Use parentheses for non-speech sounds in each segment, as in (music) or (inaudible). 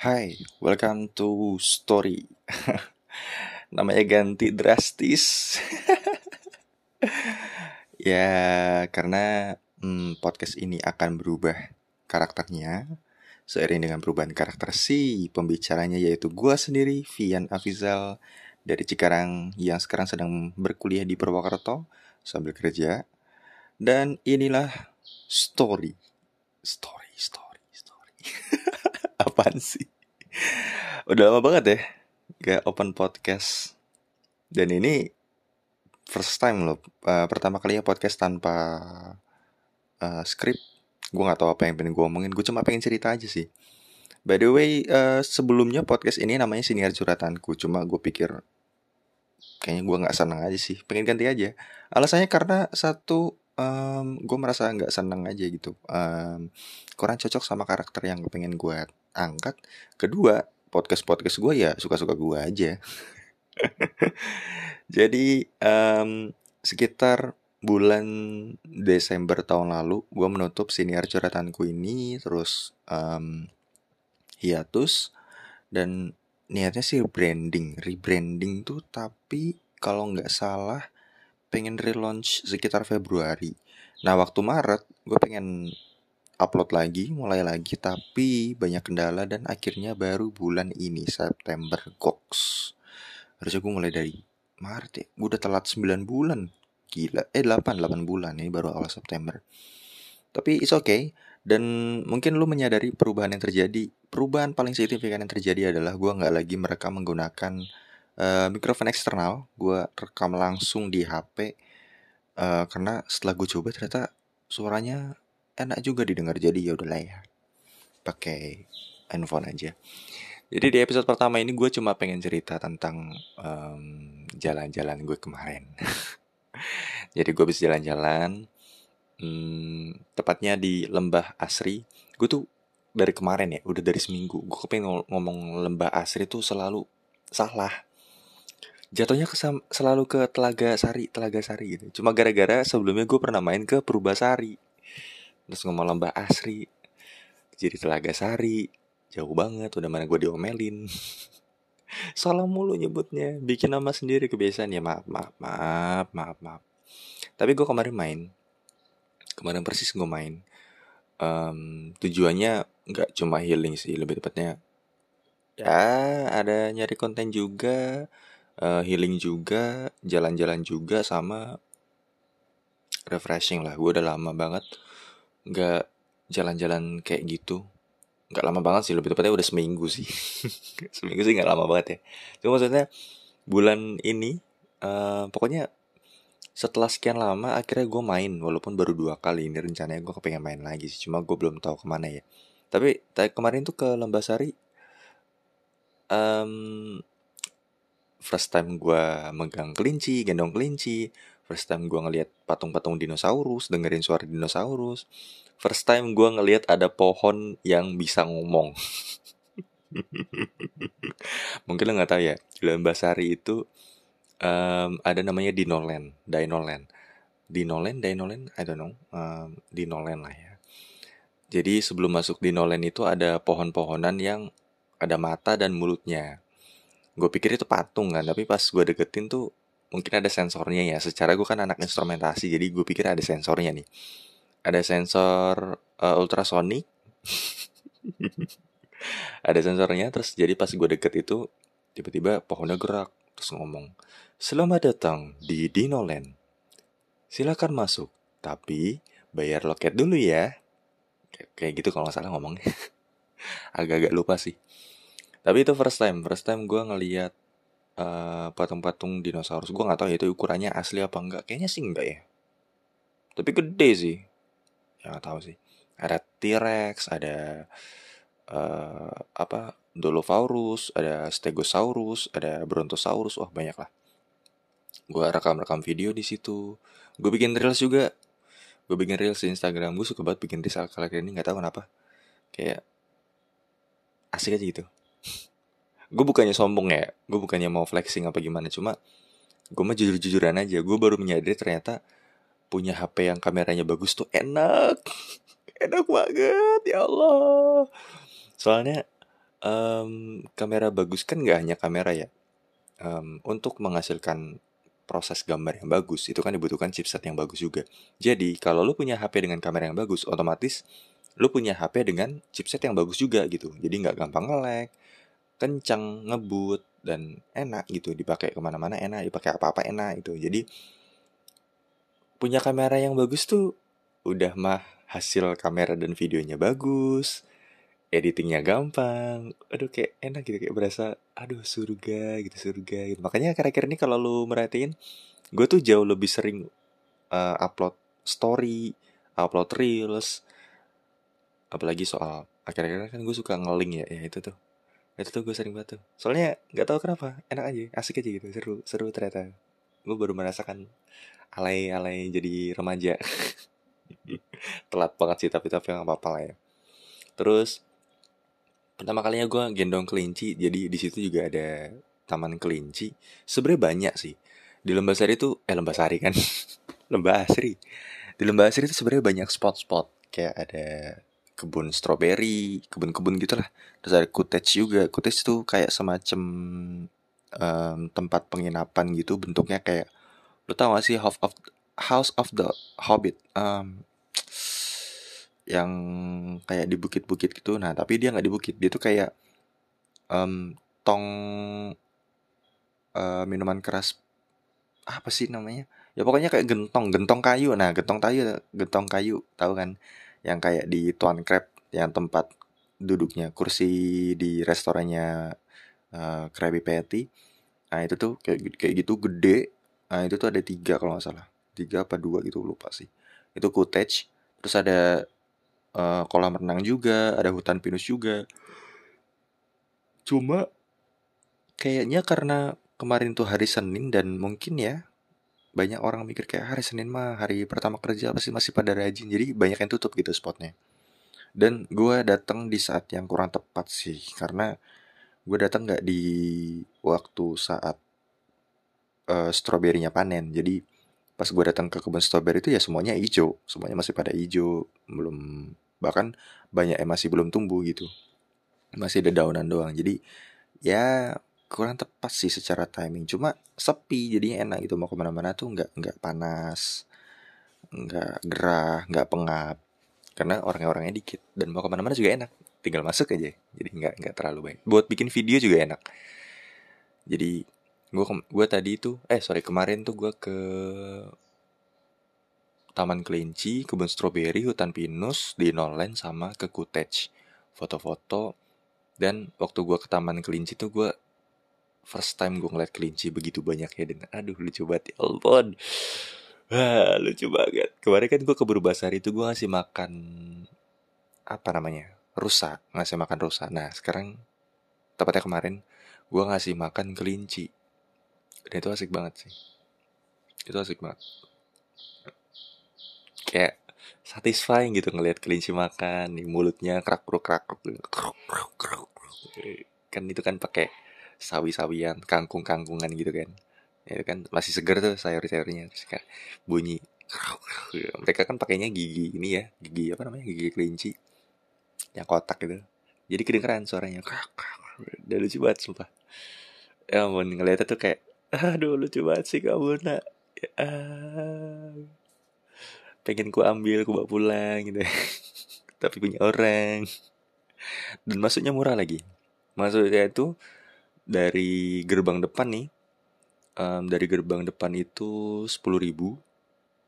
Hai, welcome to Story. (laughs) Namanya ganti drastis. (laughs) ya, karena hmm, podcast ini akan berubah karakternya seiring dengan perubahan karakter si pembicaranya yaitu gua sendiri Vian Afizal dari Cikarang yang sekarang sedang berkuliah di Purwokerto sambil kerja. Dan inilah story. Story, story, story. (laughs) Apaan sih? Udah lama banget ya Gak open podcast. Dan ini First time loh uh, Pertama kalinya podcast tanpa uh, Script. Gue gak tahu apa yang pengen gue omongin Gue cuma pengen cerita aja sih. By the way uh, Sebelumnya podcast ini namanya Siniar Curhatanku Cuma gue pikir Kayaknya gue gak senang aja sih Pengen ganti aja. Alasannya karena Satu um, Gue merasa gak senang aja gitu. Um, Kurang cocok sama karakter yang pengen gue angkat. Kedua podcast podcast gue ya suka suka gue aja. (laughs) Jadi um, sekitar bulan Desember tahun lalu gue menutup siniar coretanku ini terus um, hiatus dan niatnya sih branding rebranding tuh tapi kalau nggak salah pengen relaunch sekitar Februari. Nah waktu Maret gue pengen upload lagi, mulai lagi, tapi banyak kendala dan akhirnya baru bulan ini September goks. Harusnya gue mulai dari Maret ya, gue udah telat 9 bulan. Gila, eh 8, 8 bulan ini baru awal September. Tapi it's okay, dan mungkin lu menyadari perubahan yang terjadi. Perubahan paling signifikan yang terjadi adalah gue nggak lagi merekam menggunakan uh, mikrofon eksternal. Gue rekam langsung di HP. Uh, eh, karena setelah gue coba ternyata suaranya enak juga didengar jadi ya udahlah ya pakai handphone aja. Jadi di episode pertama ini gue cuma pengen cerita tentang jalan-jalan um, gue kemarin. (laughs) Jadi gue bisa jalan-jalan um, tepatnya di lembah asri. Gue tuh dari kemarin ya udah dari seminggu gue kepengen ngomong lembah asri tuh selalu salah. Jatuhnya ke selalu ke telaga sari telaga sari gitu. Cuma gara-gara sebelumnya gue pernah main ke Sari terus ngomong lembah asri jadi telaga sari jauh banget udah mana gue diomelin. (laughs) Salah mulu nyebutnya bikin nama sendiri kebiasaan ya maaf maaf maaf maaf maaf. Tapi gue kemarin main kemarin persis gue main. Um, tujuannya nggak cuma healing sih lebih tepatnya ya ada nyari konten juga uh, healing juga jalan-jalan juga sama refreshing lah. Gue udah lama banget nggak jalan-jalan kayak gitu. Nggak lama banget sih lebih tepatnya udah seminggu sih. (laughs) Seminggu sih nggak lama banget ya. Cuma maksudnya bulan ini uh, pokoknya setelah sekian lama akhirnya gue main walaupun baru dua kali. Ini rencananya gue kepengen main lagi sih cuma gue belum tahu ke mana ya. Tapi kemarin tuh ke Lembasari um, first time gue megang kelinci gendong kelinci First time gue ngeliat patung-patung dinosaurus, dengerin suara dinosaurus. First time gue ngeliat ada pohon yang bisa ngomong. (laughs) Mungkin lo nggak tahu ya, di Lembasari itu um, ada namanya Dinoland, Dinoland. Dinoland, Dinoland, I don't know, um, Dinoland lah ya. Jadi sebelum masuk Dinoland itu ada pohon-pohonan yang ada mata dan mulutnya. Gue pikir itu patung kan, tapi pas gue deketin tuh mungkin ada sensornya ya. Secara gue kan anak instrumentasi jadi gue pikir ada sensornya nih. Ada sensor uh, ultrasonik (laughs) ada sensornya terus jadi pas gue deket itu tiba-tiba pohonnya gerak terus ngomong selamat datang di Dinoland. Silakan masuk tapi bayar loket dulu ya. Kayak gitu kalau nggak salah ngomongnya. (laughs) Agak-agak lupa sih. Tapi itu first time. First time gue ngeliat eh, patung-patung dinosaurus. Gue nggak tahu ya itu ukurannya asli apa enggak kayaknya sih enggak ya. Tapi gede sih. Ya nggak tahu sih. Ada T-Rex ada uh, apa Dolosaurus ada Stegosaurus ada Brontosaurus. Wah banyak lah. Gue rekam-rekam video di situ. Gue bikin reels juga. Gue bikin reels di Instagram. Gue suka banget bikin reels kali ini nggak tahu kenapa. Kayak asik aja gitu gue bukannya sombong ya gue bukannya mau flexing apa gimana cuma gue mah jujur-jujuran aja gue baru menyadari ternyata punya HP yang kameranya bagus tuh enak (laughs) enak banget ya Allah soalnya um, kamera bagus kan nggak hanya kamera ya. Um, untuk menghasilkan proses gambar yang bagus itu kan dibutuhkan chipset yang bagus juga. Jadi kalau lu punya HP dengan kamera yang bagus, otomatis lu punya HP dengan chipset yang bagus juga gitu. Jadi nggak gampang nge-lag, kencang, ngebut, dan enak gitu. Dipakai ke mana-mana enak, dipakai apa-apa enak itu. Jadi punya kamera yang bagus tuh udah mah hasil kamera dan videonya bagus, editingnya gampang, aduh kayak enak gitu kayak berasa aduh surga gitu surga gitu. Makanya akhir-akhir ini kalau lu merhatiin, gue tuh jauh lebih sering uh, upload story, upload reels, apalagi soal akhir-akhir kan gue suka ngeling ya, ya itu tuh, itu tuh gue sering banget tuh. Soalnya nggak tahu kenapa, enak aja, asik aja gitu, seru, seru ternyata. Gue baru merasakan alay-alay jadi remaja. (laughs) telat banget sih tapi tapi nggak apa-apa lah ya terus pertama kalinya gue gendong kelinci jadi di situ juga ada taman kelinci sebenarnya banyak sih di Lembasari itu eh Lembasari kan (laughs) Lembah Asri di Lembah Asri itu sebenarnya banyak spot-spot kayak ada kebun stroberi kebun-kebun gitulah. Terus ada cottage juga. Cottage itu kayak semacam um, tempat penginapan gitu. Bentuknya kayak lo tau gak sih House of House of the Hobbit? Um, yang kayak di bukit-bukit gitu. Nah tapi dia nggak di bukit. Dia tuh kayak um, tong uh, minuman keras apa sih namanya? Ya pokoknya kayak gentong. Gentong kayu. Nah gentong kayu gentong kayu. Tahu kan yang kayak di Tuan Crab yang tempat duduknya kursi di restorannya uh, Krabby Patty. Nah itu tuh kayak kayak gitu gede. Nah itu tuh ada tiga kalau nggak salah. Tiga apa dua gitu lupa sih. Itu cottage terus ada uh, kolam renang juga ada hutan pinus juga. Cuma kayaknya karena kemarin tuh hari Senin dan mungkin ya banyak orang mikir kayak hari Senin mah hari pertama kerja pasti masih pada rajin. Jadi banyak yang tutup gitu spotnya. Dan gue datang di saat yang kurang tepat sih karena gue datang nggak di waktu saat uh, stroberinya panen. Jadi pas gue datang ke kebun stroberi itu ya semuanya hijau semuanya masih pada hijau belum bahkan banyak yang masih belum tumbuh gitu. Masih ada daunan doang. Jadi ya kurang tepat sih secara timing. Cuma sepi jadi enak gitu. Mau ke mana-mana tuh nggak nggak panas nggak gerah nggak pengap. Karena orang-orangnya dikit. Dan mau ke mana-mana juga enak. Tinggal masuk aja. Jadi nggak nggak terlalu baik buat bikin video juga enak. Jadi gue gue tadi tuh eh sorry kemarin tuh gue ke Taman Kelinci, kebun stroberi, hutan pinus, di Nolen sama ke Cottage. Foto-foto. Dan waktu gue ke Taman Kelinci tuh gue first time gue ngeliat kelinci begitu banyak ya dan aduh lucu banget ya ampun Wah, lucu banget. Kemarin kan gue ke Basari itu gue ngasih makan apa namanya? rusa, ngasih makan rusa. Nah, sekarang tepatnya kemarin gue ngasih makan kelinci dan itu asik banget sih itu asik banget kayak satisfying gitu ngelihat kelinci makan nih mulutnya krak kruk krak kruk kan itu kan pakai sawi-sawian kangkung-kangkungan gitu kan. Ya kan masih segar tuh sayur-sayurnya terus kan bunyi mereka kan pakainya gigi ini ya gigi apa namanya gigi kelinci yang kotak gitu. Jadi kedengeran suaranya udah lucu banget sumpah. Ya ampun ngeliatnya tuh kayak aduh lucu banget sih kamu nak. Ya, pengen ku ambil ku bawa pulang gitu. (laughs) Tapi punya orang. Dan masuknya murah lagi. Masuknya itu dari gerbang depan nih um, dari gerbang depan itu sepuluh ribu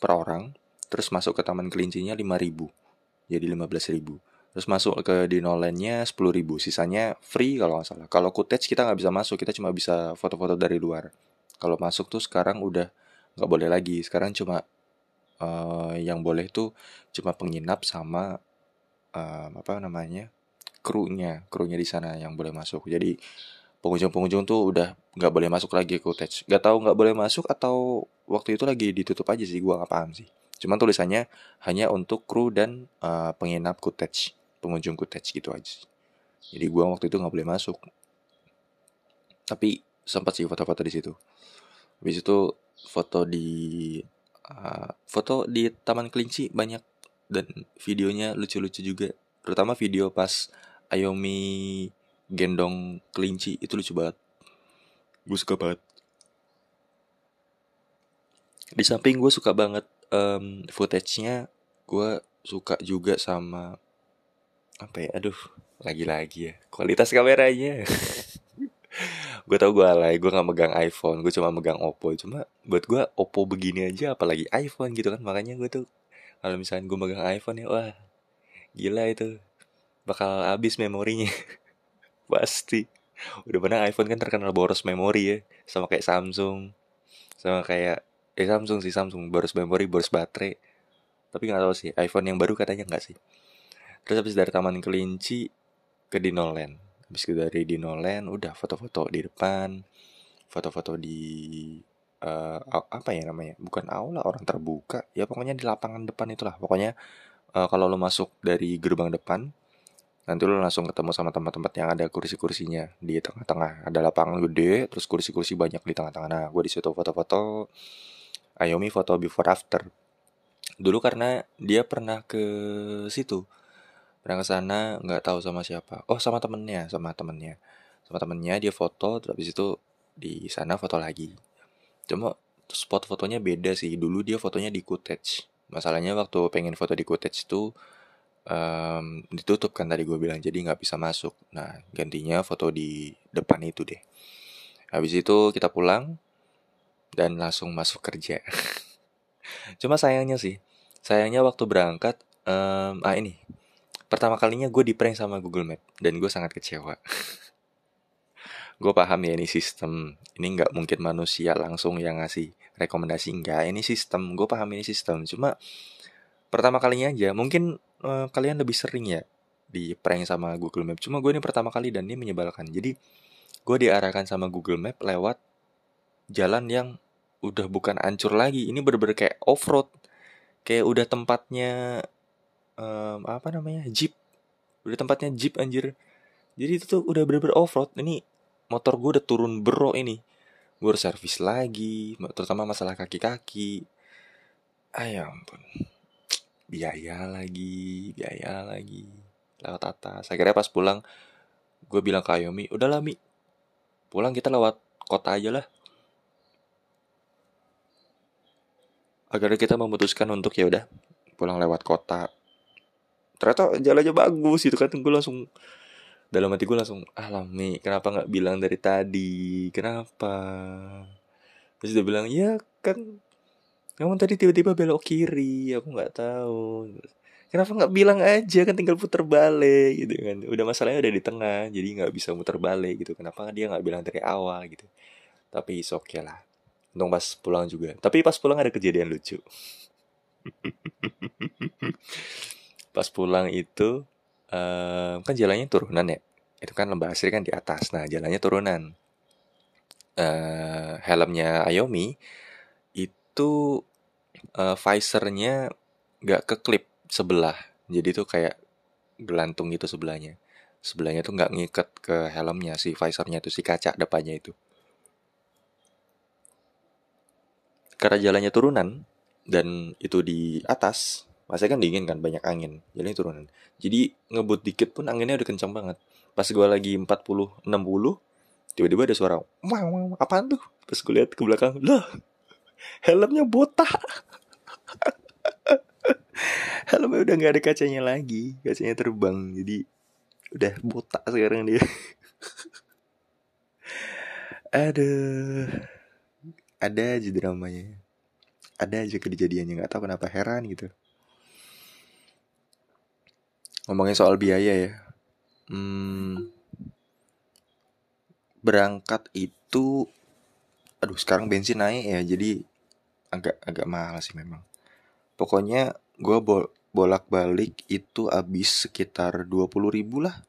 per orang terus masuk ke taman kelincinya lima ribu jadi lima belas ribu. Terus masuk ke Dinolandnya sepuluh ribu sisanya free kalau nggak salah. Kalau cottage kita nggak bisa masuk kita cuma bisa foto-foto dari luar. Kalau masuk tuh sekarang udah nggak boleh lagi. Sekarang cuma uh, yang boleh tuh cuma penginap sama uh, apa namanya krunya. Krunya di sana yang boleh masuk. Jadi pengunjung-pengunjung tuh udah nggak boleh masuk lagi cottage nggak tahu nggak boleh masuk atau waktu itu lagi ditutup aja sih gua nggak paham sih. Cuman tulisannya hanya untuk kru dan uh, penginap cottage pengunjung cottage gitu aja jadi gua waktu itu nggak boleh masuk. Tapi sempat sih foto-foto di situ. Habis itu foto di uh, foto di Taman Kelinci banyak dan videonya lucu-lucu juga. Terutama video pas Ayomi gendong kelinci itu lucu banget. Gue suka banget. Di samping gue suka banget um, footage-nya gue suka juga sama apa ya aduh lagi-lagi ya kualitas kameranya. (laughs) Gue tau gue alay gue nggak megang iPhone gue cuma megang Oppo. Cuma buat gue Oppo begini aja apalagi iPhone gitu kan makanya gue tuh kalau misalnya gue megang iPhone ya wah gila itu. Bakal habis memorinya (laughs) pasti. Udah pernah iPhone kan terkenal boros memori ya sama kayak Samsung. Sama kayak eh Samsung sih Samsung. Boros memori boros baterai. Tapi nggak tahu sih iPhone yang baru katanya nggak sih. Terus habis dari Taman Kelinci ke Dinoland. Habis dari Dinoland udah foto-foto di depan. Foto-foto di uh, apa ya namanya? Bukan aula orang terbuka. Ya pokoknya di lapangan depan itulah. Pokoknya uh, kalau lo masuk dari gerbang depan nanti lo langsung ketemu sama tempat-tempat yang ada kursi-kursinya. Di tengah-tengah ada lapangan gede terus kursi-kursi banyak di tengah-tengah. Nah gue di situ foto-foto Ayomi foto before after. Dulu karena dia pernah ke situ. Pernah ke sana nggak tahu sama siapa. Oh sama temennya sama temennya. Sama temennya dia foto terus itu di sana foto lagi. Cuma spot fotonya beda sih. Dulu dia fotonya di cottage. Masalahnya waktu pengen foto di cottage itu um, ditutup kan tadi gue bilang jadi nggak bisa masuk. Nah gantinya foto di depan itu deh. Habis itu kita pulang dan langsung masuk kerja. (laughs) Cuma sayangnya sih sayangnya waktu berangkat um, ah ini pertama kalinya gue di prank sama Google Map dan gue sangat kecewa. (laughs) Gue paham ya ini sistem ini nggak mungkin manusia langsung yang ngasih rekomendasi. Enggak ini sistem. Gue paham ini sistem. Cuma pertama kalinya aja mungkin uh, kalian lebih sering ya di prank sama Google Map? Cuma gue ini pertama kali dan ini menyebalkan. Jadi gue diarahkan sama Google Map lewat jalan yang udah bukan ancur lagi. Ini bener-bener kayak off road kayak udah tempatnya um, apa namanya jeep. Udah tempatnya jeep anjir. Jadi itu tuh udah bener-bener off road ini motor gue udah turun bro ini. Gue harus servis lagi terutama masalah kaki-kaki. Ayam ah, pun biaya lagi biaya lagi. Lewat atas. Akhirnya pas pulang gue bilang ke Ayomi udah Mi. Pulang kita lewat kota aja lah. Akhirnya kita memutuskan untuk ya udah pulang lewat kota. Ternyata jalannya bagus itu kan. Gue langsung dalam hati gue langsung alami kenapa nggak bilang dari tadi? Kenapa? Terus dia bilang ya kan kamu tadi tiba-tiba belok kiri aku nggak tahu. Kenapa nggak bilang aja kan tinggal putar balik gitu kan. Udah masalahnya udah di tengah jadi nggak bisa muter balik gitu. Kenapa dia nggak bilang dari awal gitu. Tapi oke okay lah. Untung pas pulang juga. Tapi pas pulang ada kejadian lucu. (laughs) Pas pulang itu uh, kan jalannya turunan ya? Itu kan lembah asri kan di atas. Nah jalannya turunan. Uh, helmnya Ayomi itu uh, visornya nggak keklip sebelah. Jadi tuh kayak gelantung itu sebelahnya. Sebelahnya tuh nggak ngikat ke helmnya si visornya tuh si kaca depannya itu. Karena jalannya turunan dan itu di atas Masa kan dingin kan banyak angin Jalannya turunan. Jadi ngebut dikit pun anginnya udah kencang banget. Pas gue lagi 40 60 Tiba-tiba ada suara wah, apaan tuh? Pas gue lihat ke belakang Lah Helmnya botak Helmnya udah gak ada kacanya lagi. Kacanya terbang. Jadi Udah botak sekarang dia. Aduh. Ada aja dramanya. Ada aja kejadiannya. Nggak tahu kenapa heran gitu. Ngomongin soal biaya ya. Hmm, berangkat itu aduh sekarang bensin naik ya jadi agak agak mahal sih memang. Pokoknya gue bol bolak balik itu habis sekitar 20 ribu lah.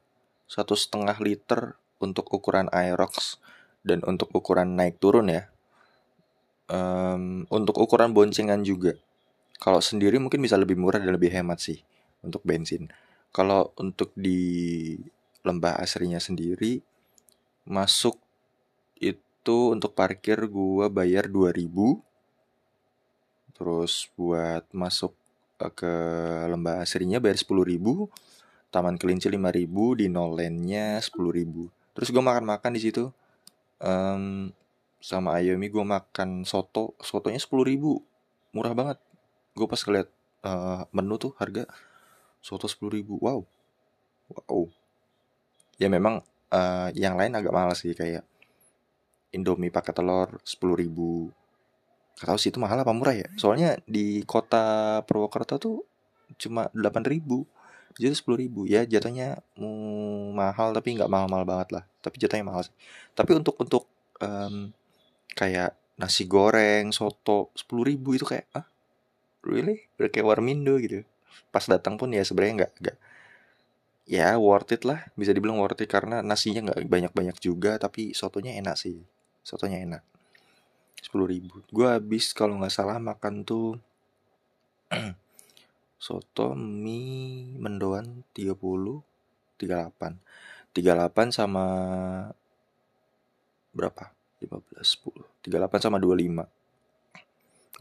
Satu setengah liter untuk ukuran Aerox dan untuk ukuran naik turun ya. Um, untuk ukuran boncengan juga. Kalau sendiri mungkin bisa lebih murah dan lebih hemat sih untuk bensin. Kalau untuk di lembah asrinya sendiri masuk itu untuk parkir gua bayar 2000 terus buat masuk eh, ke lembah asrinya bayar 10.000 Taman Kelinci 5000 di Nolennya 10000 terus gue makan-makan di situ. Um, sama Ayomi gue makan soto. Sotonya 10000 murah banget. Gue pas ngeliat uh, menu tuh harga soto 10000 wow. Wow. Ya memang uh, yang lain agak mahal sih kayak Indomie pakai telur 10.000 Gak tau sih itu mahal apa murah ya? Soalnya di kota Purwokerto tuh cuma 8.000 Jadi 10.000 Ya jatuhnya mahal tapi nggak mahal-mahal banget lah. Tapi jatuhnya mahal sih. Tapi untuk untuk um, kayak nasi goreng, soto 10.000 itu kayak ah really? Udah kayak warmindo gitu? Pas datang pun ya sebenarnya nggak nggak. Ya worth it lah. Bisa dibilang worth it karena nasinya nggak banyak-banyak juga tapi sotonya enak sih sotonya enak. Sepuluh ribu. Gue habis kalau nggak salah makan tuh (clears throat) soto mie mendoan 30 38 38 sama berapa? 15 10 38 sama 25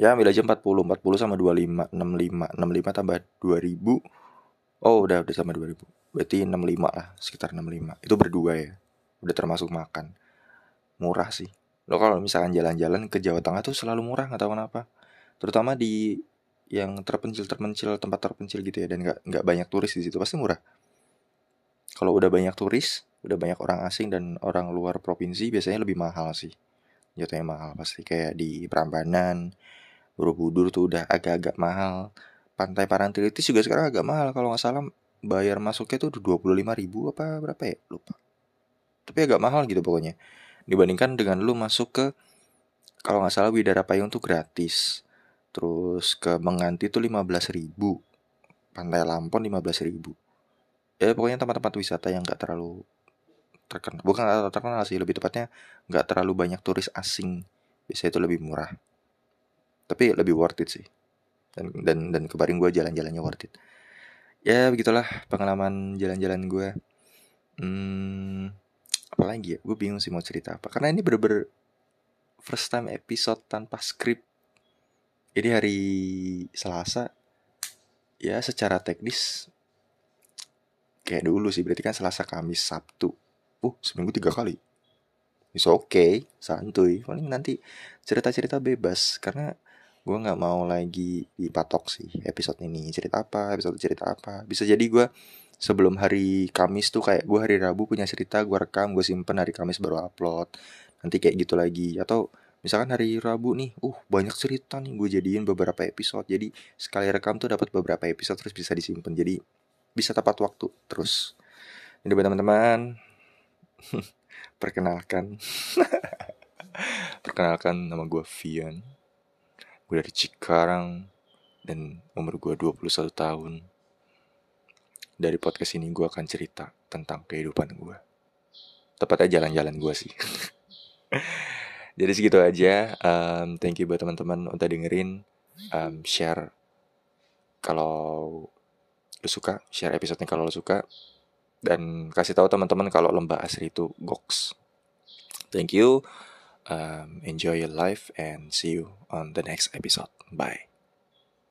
ya ambil aja 40 40 sama 25 65 65 tambah 2000 oh udah udah sama 2000 berarti 65 lah sekitar 65 itu berdua ya udah termasuk makan murah sih. Lo kalau misalkan jalan-jalan ke Jawa Tengah tuh selalu murah nggak tahu kenapa. Terutama di yang terpencil terpencil tempat terpencil gitu ya dan nggak nggak banyak turis di situ pasti murah. Kalau udah banyak turis udah banyak orang asing dan orang luar provinsi biasanya lebih mahal sih. Jatuhnya mahal pasti kayak di Prambanan Borobudur tuh udah agak-agak mahal. Pantai Parangtritis juga sekarang agak mahal kalau nggak salah bayar masuknya tuh dua puluh lima ribu apa berapa ya? Lupa. Tapi agak mahal gitu pokoknya dibandingkan dengan lu masuk ke kalau nggak salah Widara Payung tuh gratis. Terus ke Menganti tuh lima belas ribu. Pantai Lampon lima belas ribu. Ya pokoknya tempat-tempat wisata yang nggak terlalu terkenal. Bukan terkenal sih lebih tepatnya nggak terlalu banyak turis asing. Biasanya itu lebih murah. Tapi lebih worth it sih. Dan dan dan kemarin gue jalan-jalannya worth it. Ya begitulah pengalaman jalan-jalan gue hmm, apalagi ya gue bingung sih mau cerita apa. Karena ini bener-bener first time episode tanpa skrip ini hari Selasa ya secara teknis kayak dulu sih. Berarti kan Selasa Kamis Sabtu. Uh seminggu tiga kali. It's okay, santuy. Paling nanti cerita-cerita bebas. Karena gue nggak mau lagi dipatok sih episode ini. Cerita apa episode cerita apa. Bisa jadi gue sebelum hari Kamis tuh kayak gue hari Rabu punya cerita gue rekam gue simpen hari Kamis baru upload. Nanti kayak gitu lagi. Atau misalkan hari Rabu nih uh banyak cerita nih gue jadiin beberapa episode. Jadi sekali rekam tuh dapat beberapa episode terus bisa disimpan jadi bisa tepat waktu terus. Ini buat teman-teman. (laughs) Perkenalkan. (laughs) Perkenalkan nama gue Vian. Gue dari Cikarang. Dan umur gue 21 tahun. Dari podcast ini gue akan cerita tentang kehidupan gue. Tepatnya jalan-jalan gue sih. (laughs) Jadi segitu aja. Um, thank you buat teman-teman udah dengerin. Um, share kalau lo suka, share episodenya kalau lo suka. Dan kasih tahu teman-teman kalau lembah asri itu goks. Thank you. Um, enjoy your life and see you on the next episode. Bye.